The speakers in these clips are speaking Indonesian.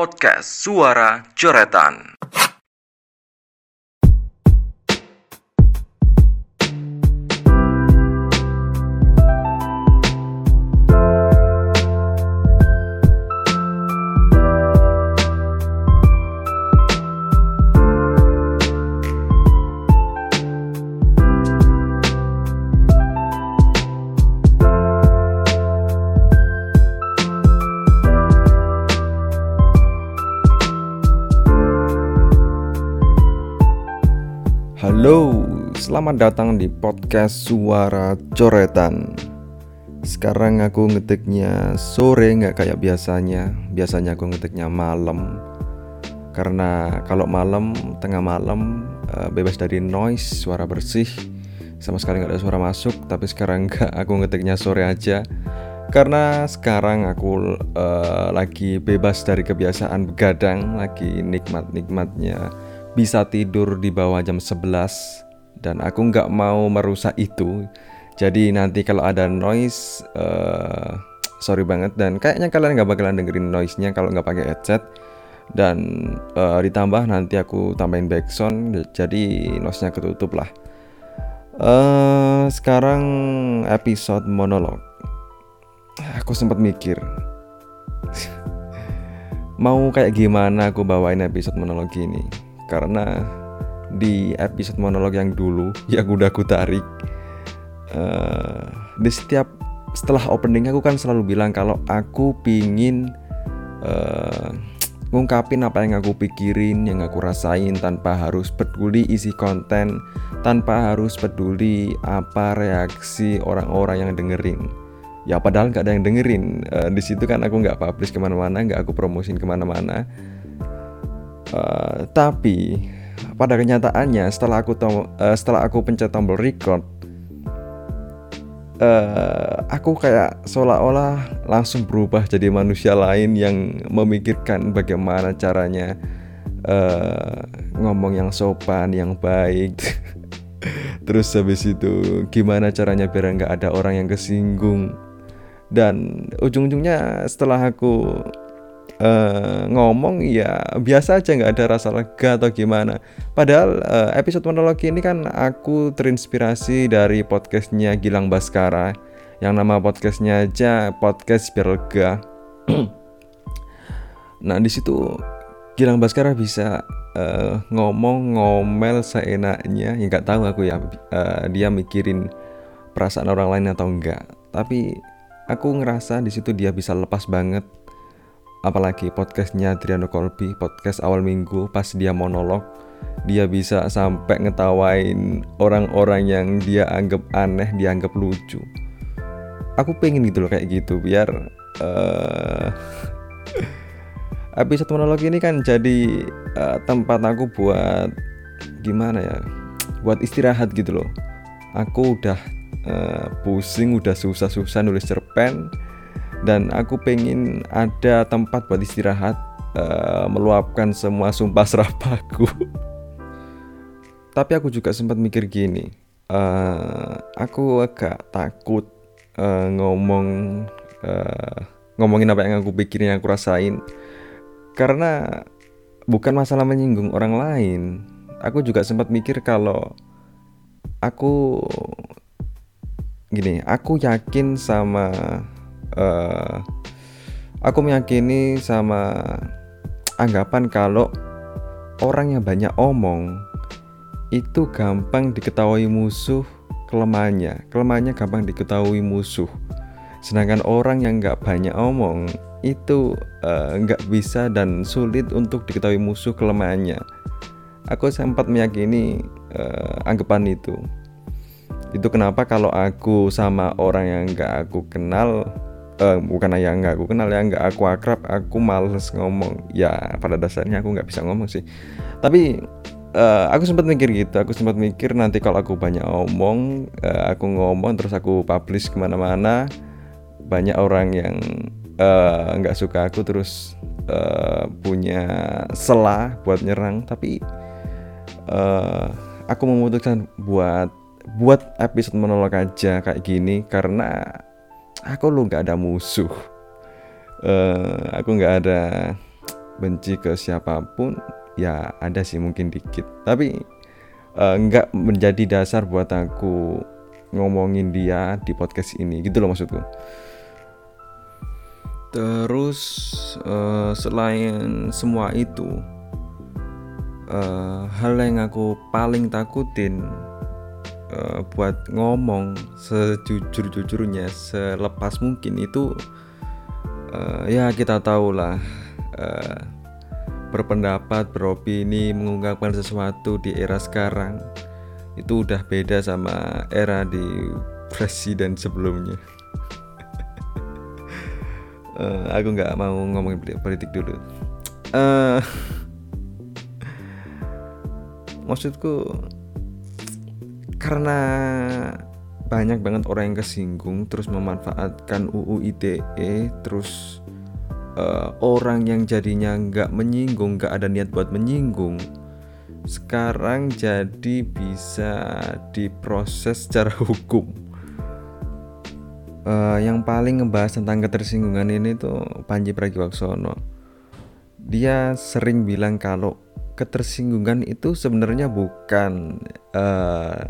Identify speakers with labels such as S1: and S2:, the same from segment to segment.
S1: Podcast Suara Coretan.
S2: Halo, selamat datang di podcast Suara Coretan. Sekarang aku ngetiknya sore nggak kayak biasanya. Biasanya aku ngetiknya malam. Karena kalau malam, tengah malam eh, bebas dari noise, suara bersih, sama sekali nggak ada suara masuk. Tapi sekarang nggak, aku ngetiknya sore aja. Karena sekarang aku eh, lagi bebas dari kebiasaan begadang, lagi nikmat-nikmatnya bisa tidur di bawah jam 11 dan aku nggak mau merusak itu. Jadi nanti kalau ada noise uh, sorry banget dan kayaknya kalian nggak bakalan dengerin noise-nya kalau nggak pakai headset. Dan uh, ditambah nanti aku tambahin background jadi noise-nya ketutup lah. Uh, sekarang episode monolog. Aku sempat mikir mau kayak gimana aku bawain episode monolog ini karena di episode monolog yang dulu yang udah aku tarik uh, di setiap setelah opening aku kan selalu bilang kalau aku pingin uh, ngungkapin apa yang aku pikirin, yang aku rasain tanpa harus peduli isi konten, tanpa harus peduli apa reaksi orang-orang yang dengerin. Ya padahal nggak ada yang dengerin. Uh, di situ kan aku nggak publish ke mana-mana, nggak aku promosin ke mana-mana. Uh, tapi pada kenyataannya setelah aku uh, setelah aku pencet tombol record uh, aku kayak seolah-olah langsung berubah jadi manusia lain yang memikirkan bagaimana caranya uh, ngomong yang sopan yang baik. Terus habis itu gimana caranya biar nggak ada orang yang kesinggung. Dan ujung-ujungnya setelah aku uh, ngomong ya biasa aja nggak ada rasa lega atau gimana. Padahal uh, episode monolog ini kan aku terinspirasi dari podcastnya Gilang Baskara yang nama podcastnya aja podcast biar lega. nah di situ Gilang Baskara bisa uh, ngomong ngomel seenaknya, ya nggak tahu aku ya uh, dia mikirin perasaan orang lain atau enggak. Tapi aku ngerasa di situ dia bisa lepas banget apalagi podcastnya Adriano Colby podcast awal minggu pas dia monolog dia bisa sampai ngetawain orang-orang yang dia anggap aneh dianggap lucu. Aku pengen gitu loh kayak gitu biar uh, episode monolog ini kan jadi uh, tempat aku buat gimana ya buat istirahat gitu loh. Aku udah uh, pusing udah susah-susah nulis cerpen dan aku pengen ada tempat buat istirahat uh, meluapkan semua sumpah serapahku tapi aku juga sempat mikir gini uh, aku agak takut uh, ngomong uh, ngomongin apa yang aku pikirin yang aku rasain. Karena bukan masalah menyinggung orang lain. Aku juga sempat mikir kalau aku gini aku yakin sama uh, aku meyakini sama anggapan kalau orang yang banyak omong itu gampang diketahui musuh kelemahannya. Kelemahannya gampang diketahui musuh. Sedangkan orang yang nggak banyak omong itu eh, nggak uh, bisa dan sulit untuk diketahui musuh kelemahannya. Aku sempat meyakini uh, anggapan itu. Itu kenapa kalau aku sama orang yang nggak aku kenal uh, bukan yang nggak aku kenal ya nggak aku akrab aku males ngomong. Ya pada dasarnya aku nggak bisa ngomong sih. Tapi uh, aku sempat mikir gitu. Aku sempat mikir nanti kalau aku banyak ngomong uh, aku ngomong terus aku publish ke mana-mana banyak orang yang nggak uh, suka aku terus uh, punya selah buat nyerang. Tapi uh, aku memutuskan buat buat episode monolog aja kayak gini karena aku lu nggak ada musuh. Uh, aku nggak ada benci ke siapa pun ya ada sih mungkin dikit. Tapi uh, menjadi dasar buat aku ngomongin dia di podcast ini. Gitu loh maksudku. Terus uh, selain semua itu uh, hal yang aku paling takutin uh, buat ngomong sejujur-jujurnya selepas mungkin itu uh, ya kita tahu lah uh, berpendapat beropini mengungkapkan sesuatu di era sekarang itu udah beda sama era di presiden sebelumnya. Uh, aku nggak mau ngomongin politik dulu. Uh, maksudku karena banyak banget orang yang kesinggung terus memanfaatkan UU ITE terus uh, orang yang jadinya nggak menyinggung nggak ada niat buat menyinggung sekarang jadi bisa diproses secara hukum. Uh, yang paling ngebahas tentang ketersinggungan ini tuh Panji Pragiwaksono. Dia sering bilang kalau ketersinggungan itu sebenarnya bukan uh,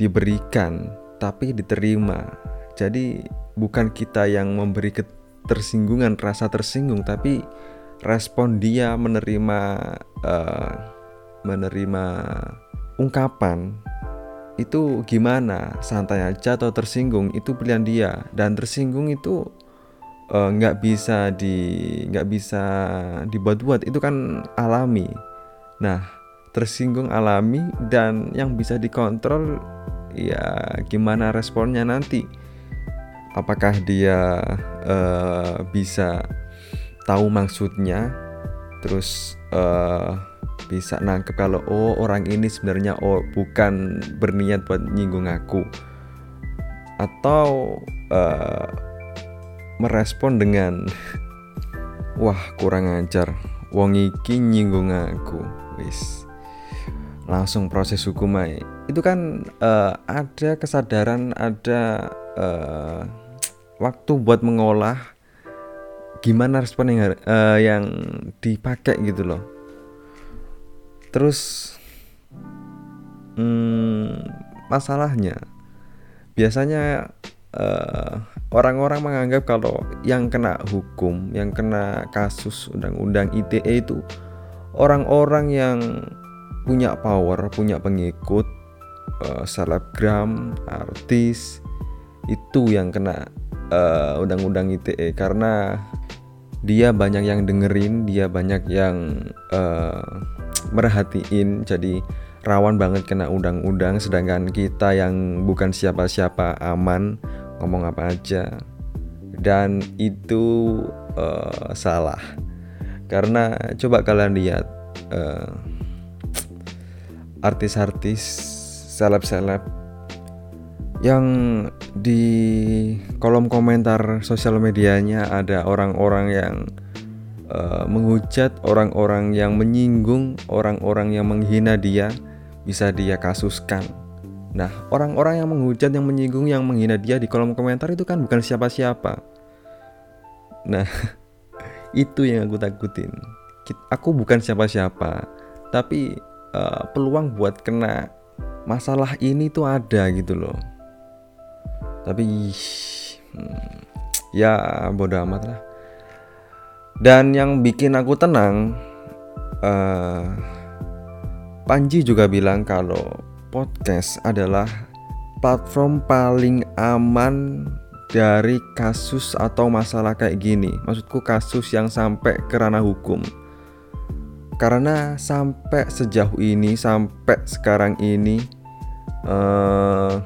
S2: diberikan tapi diterima. Jadi bukan kita yang memberi ketersinggungan rasa tersinggung tapi respon dia menerima uh, menerima ungkapan. Itu gimana? Santai aja atau tersinggung? Itu pilihan dia. Dan tersinggung itu nggak uh, bisa di nggak bisa dibuat-buat. Itu kan alami. Nah, tersinggung alami dan yang bisa dikontrol ya gimana responnya nanti. Apakah dia uh, bisa tahu maksudnya, terus uh, bisa nangkep kalau oh orang ini sebenarnya oh bukan berniat buat nyinggung aku, atau uh, merespon dengan wah kurang ajar, wong iki nyinggung aku. Wis. Langsung proses hukum aja. Itu kan uh, ada kesadaran ada uh, waktu buat mengolah gimana respon yang uh, yang dipakai gitu loh. Terus hmm, masalahnya biasanya orang-orang uh, menganggap kalau yang kena hukum, yang kena kasus undang-undang ITE itu orang-orang yang punya power, punya pengikut, uh, selebgram, artis itu yang kena uh, undang-undang ITE karena dia banyak yang dengerin, dia banyak yang uh, merhatiin, jadi rawan banget kena undang-undang. Sedangkan kita yang bukan siapa-siapa aman ngomong apa aja, dan itu uh, salah. Karena coba kalian lihat uh, artis-artis seleb-seleb yang di kolom komentar sosial medianya ada orang-orang yang uh, menghujat orang-orang yang menyinggung orang-orang yang menghina dia bisa dia kasuskan. Nah orang-orang yang menghujat yang menyinggung yang menghina dia di kolom komentar itu kan bukan siapa-siapa. Nah itu yang aku takutin. Aku bukan siapa-siapa tapi uh, peluang buat kena masalah ini tuh ada gitu loh tapi hmm, ya bodo amat lah dan yang bikin aku tenang uh, Panji juga bilang kalau podcast adalah platform paling aman dari kasus atau masalah kayak gini. Maksudku kasus yang sampai ke ranah hukum. Karena sampai sejauh ini, sampai sekarang ini uh,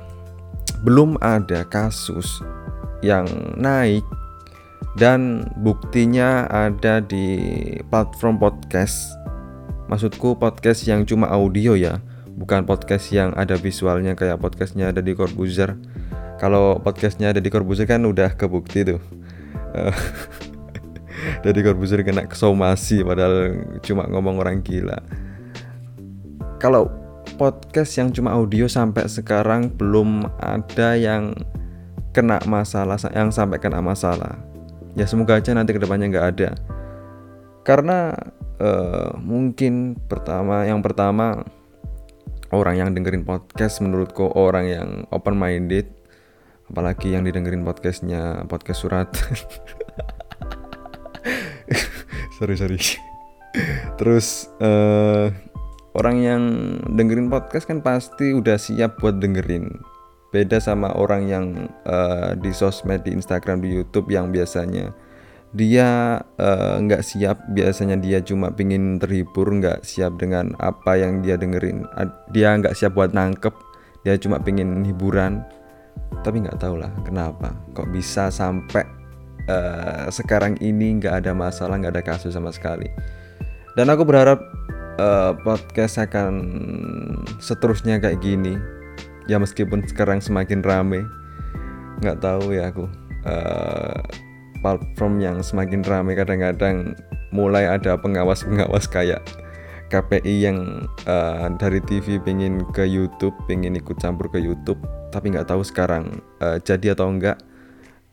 S2: belum ada kasus yang naik dan buktinya ada di platform podcast. Maksudku podcast yang cuma audio ya, bukan podcast yang ada visualnya kayak podcastnya ada di Corbuzier. Kalau podcastnya ada di Corbuzier kan udah kebukti tuh. Dari Corbuzier kena kesomasi padahal cuma ngomong orang gila. Kalau podcast yang cuma audio sampai sekarang belum ada yang kena masalah yang sampai kena masalah. Ya semoga aja nanti ke depannya nggak ada. Karena uh, mungkin pertama yang pertama orang yang dengerin podcast menurutku orang yang open minded apalagi yang didengerin podcastnya podcast surat. Sorry sorry. Terus uh, orang yang dengerin podcast kan pasti udah siap buat dengerin. Beda sama orang yang uh, di sosmed di Instagram di YouTube yang biasanya. Dia eh, nggak uh, siap. Biasanya dia cuma pingin terhibur nggak siap dengan apa yang dia dengerin. Dia nggak siap buat nangkep. Dia cuma pingin hiburan. Tapi nggak tahu lah kenapa. Kok bisa sampai uh, sekarang ini nggak ada masalah nggak ada kasus sama sekali. Dan aku berharap uh, podcast akan seterusnya kayak gini. Ya meskipun sekarang semakin rame. Nggak tahu ya aku. Uh, platform yang semakin rame kadang-kadang mulai ada pengawas-pengawas kayak KPI yang uh, dari TV pengen ke YouTube, pengen ikut campur ke YouTube, tapi nggak tahu sekarang uh, jadi atau enggak.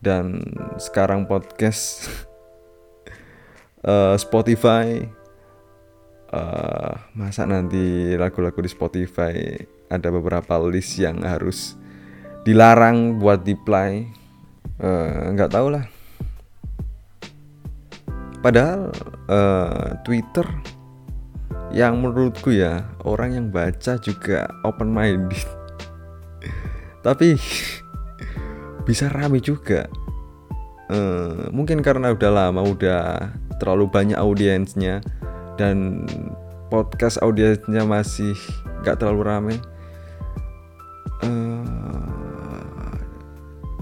S2: Dan sekarang podcast uh, Spotify, uh, masa nanti lagu-lagu di Spotify ada beberapa list yang harus dilarang buat di play eh, nggak uh, tahu lah. Padahal uh, Twitter yang menurutku ya orang yang baca juga open minded tapi bisa rame juga. Uh, mungkin karena udah lama udah terlalu banyak audiensnya dan podcast audiensnya masih gak terlalu rame. Uh,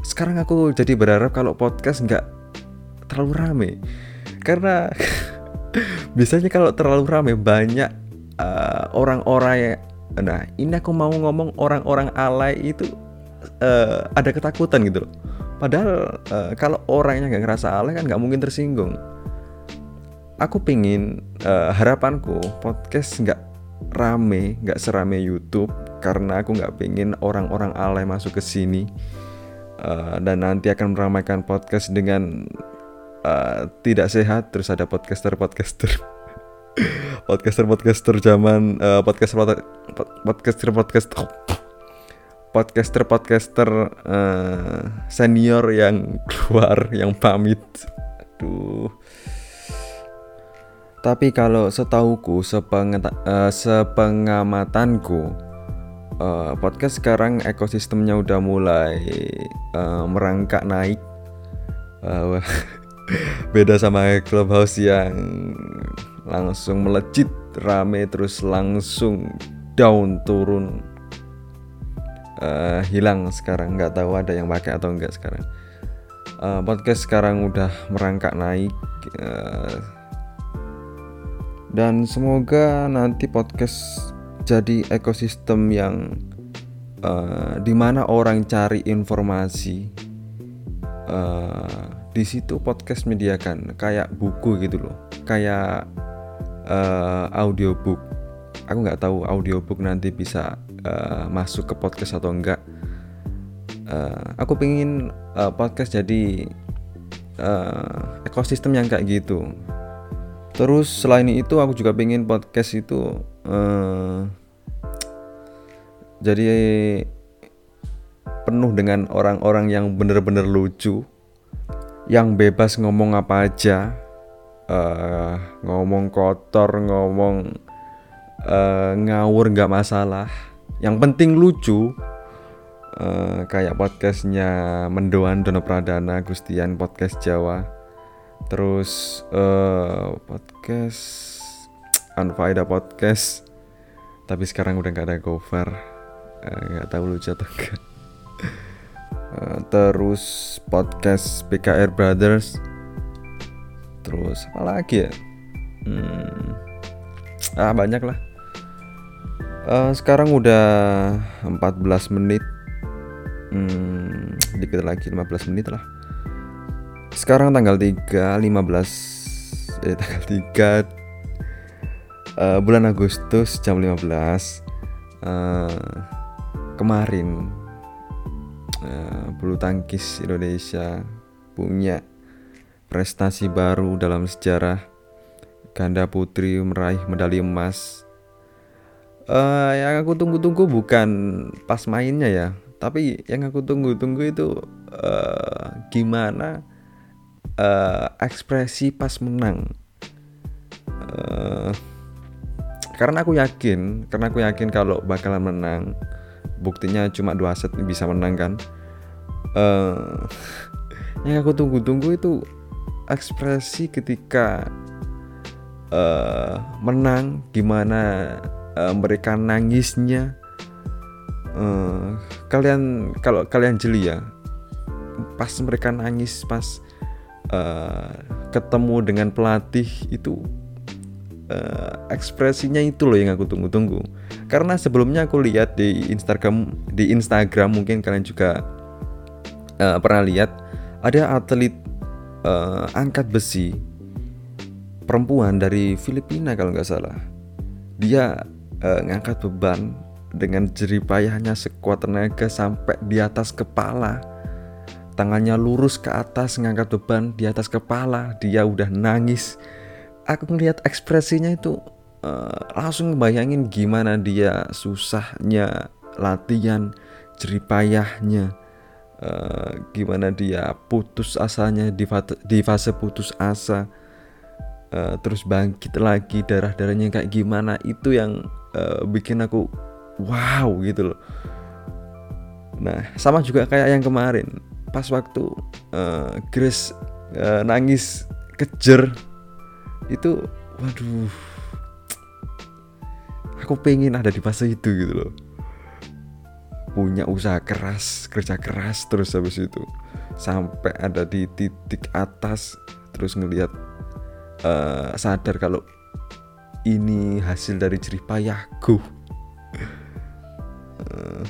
S2: sekarang aku jadi berharap kalau podcast nggak terlalu rame. Karena biasanya kalau terlalu rame banyak uh, orang-orang uh, yang nah ini aku mau ngomong orang-orang alay itu uh, ada ketakutan gitu loh. Padahal uh, kalau orangnya nggak ngerasa alay kan nggak mungkin tersinggung aku pingin uh, harapanku podcast nggak rame nggak serame YouTube karena aku nggak pengen orang-orang alay masuk ke sini uh, dan nanti akan meramaikan podcast dengan uh, tidak sehat terus ada podcaster podcaster podcaster podcaster zaman uh, podcaster podcaster podcaster podcaster podcaster uh, senior yang keluar yang pamit. Aduh tapi kalau setauku uh, sepengamatanku uh, podcast sekarang ekosistemnya udah mulai uh, merangkak naik. Uh, beda sama clubhouse yang langsung melejit rame terus langsung down turun. Uh, hilang sekarang nggak tahu ada yang pakai atau enggak sekarang. Uh, podcast sekarang udah merangkak naik uh, dan semoga nanti podcast jadi ekosistem yang uh, di mana orang cari informasi uh, di situ podcast mediakan kayak buku gitu loh. Kayak uh, audiobook. Aku nggak tahu audiobook nanti bisa uh, masuk ke podcast atau enggak. Uh, aku pengen uh, podcast jadi uh, ekosistem yang kayak gitu terus selain itu aku juga pengen podcast itu uh, jadi penuh dengan orang-orang yang bener-bener lucu yang bebas ngomong apa aja uh, ngomong kotor ngomong uh, ngawur nggak masalah. Yang penting lucu uh, kayak podcastnya Mendoan Dono Pradana Gustian podcast Jawa terus uh, podcast. Anfaida podcast. Tapi sekarang udah nggak ada cover. Eh, nggak uh, tahu lucu atau enggak uh, terus podcast PKR Brothers. Terus apa lagi ya? Hmm, ah banyak lah. Uh, sekarang udah 14 menit. Hmm, dikit lagi 15 menit lah sekarang tanggal 3 15 eh tanggal 3 uh, bulan Agustus jam 15 uh, kemarin uh, bulu tangkis Indonesia punya prestasi baru dalam sejarah ganda putri meraih medali emas. Uh, yang aku tunggu-tunggu bukan pas mainnya ya, tapi yang aku tunggu-tunggu itu uh, gimana uh, ekspresi pas menang. Uh, karena aku yakin, karena aku yakin kalau bakalan menang. Buktinya cuma dua set bisa menang kan. Uh, yang aku tunggu-tunggu itu ekspresi ketika uh, menang gimana uh, mereka nangisnya uh, kalian kalau kalian jeli ya pas mereka nangis pas uh, ketemu dengan pelatih itu uh, ekspresinya itu loh yang aku tunggu-tunggu. Karena sebelumnya aku lihat di Instagram di Instagram mungkin kalian juga uh, pernah lihat ada atlet uh, angkat besi perempuan dari Filipina kalau nggak salah. Dia uh, ngangkat beban dengan jeripayahnya sekuat tenaga sampai di atas kepala tangannya lurus ke atas ngangkat beban di atas kepala dia udah nangis. Aku ngelihat ekspresinya itu uh, langsung bayangin gimana dia susahnya latihan jeripayahnya uh, gimana dia putus asanya di di fase putus asa uh, terus bangkit lagi darah darahnya kayak gimana itu yang uh, bikin aku wow gitu loh. Nah sama juga kayak yang kemarin pas waktu uh, Grace uh, nangis kejer itu waduh aku pengen ada di fase itu gitu loh. Punya usaha keras kerja keras terus habis itu. Sampai ada di titik atas terus ngelihat uh, sadar kalau ini hasil dari jerih payahku uh,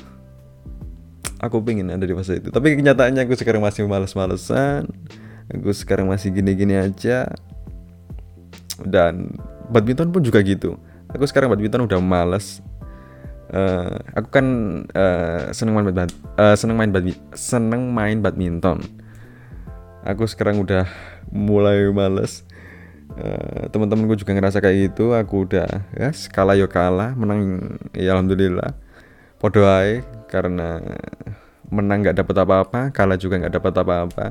S2: aku pengen ada di fase itu. Tapi kenyataannya aku sekarang masih males-malesan. Aku sekarang masih gini-gini aja. Dan badminton pun juga gitu. Aku sekarang badminton udah males. Uh, aku kan uh, seneng main bad, uh, seneng main badminton seneng main badminton. Aku sekarang udah mulai males. Uh, teman-temanku juga ngerasa kayak gitu. Aku udah ya kalah yo kalah menang ya alhamdulillah. Podo ae karena menang nggak dapat apa-apa kalah juga nggak dapat apa-apa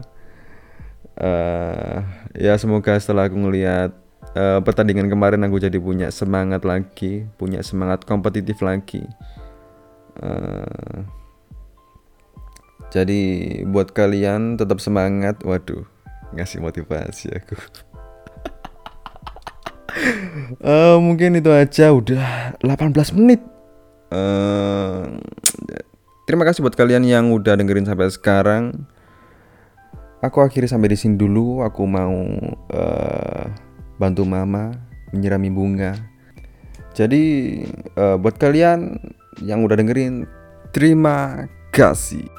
S2: uh, ya semoga setelah aku ngelihat uh, pertandingan kemarin aku jadi punya semangat lagi, punya semangat kompetitif lagi. Uh, jadi buat kalian tetap semangat, waduh, ngasih motivasi aku. uh, mungkin itu aja udah 18 menit. Uh, terima kasih buat kalian yang udah dengerin sampai sekarang. Aku akhiri sampai di sini dulu. Aku mau uh, bantu mama menyirami bunga. Jadi uh, buat kalian yang udah dengerin terima kasih.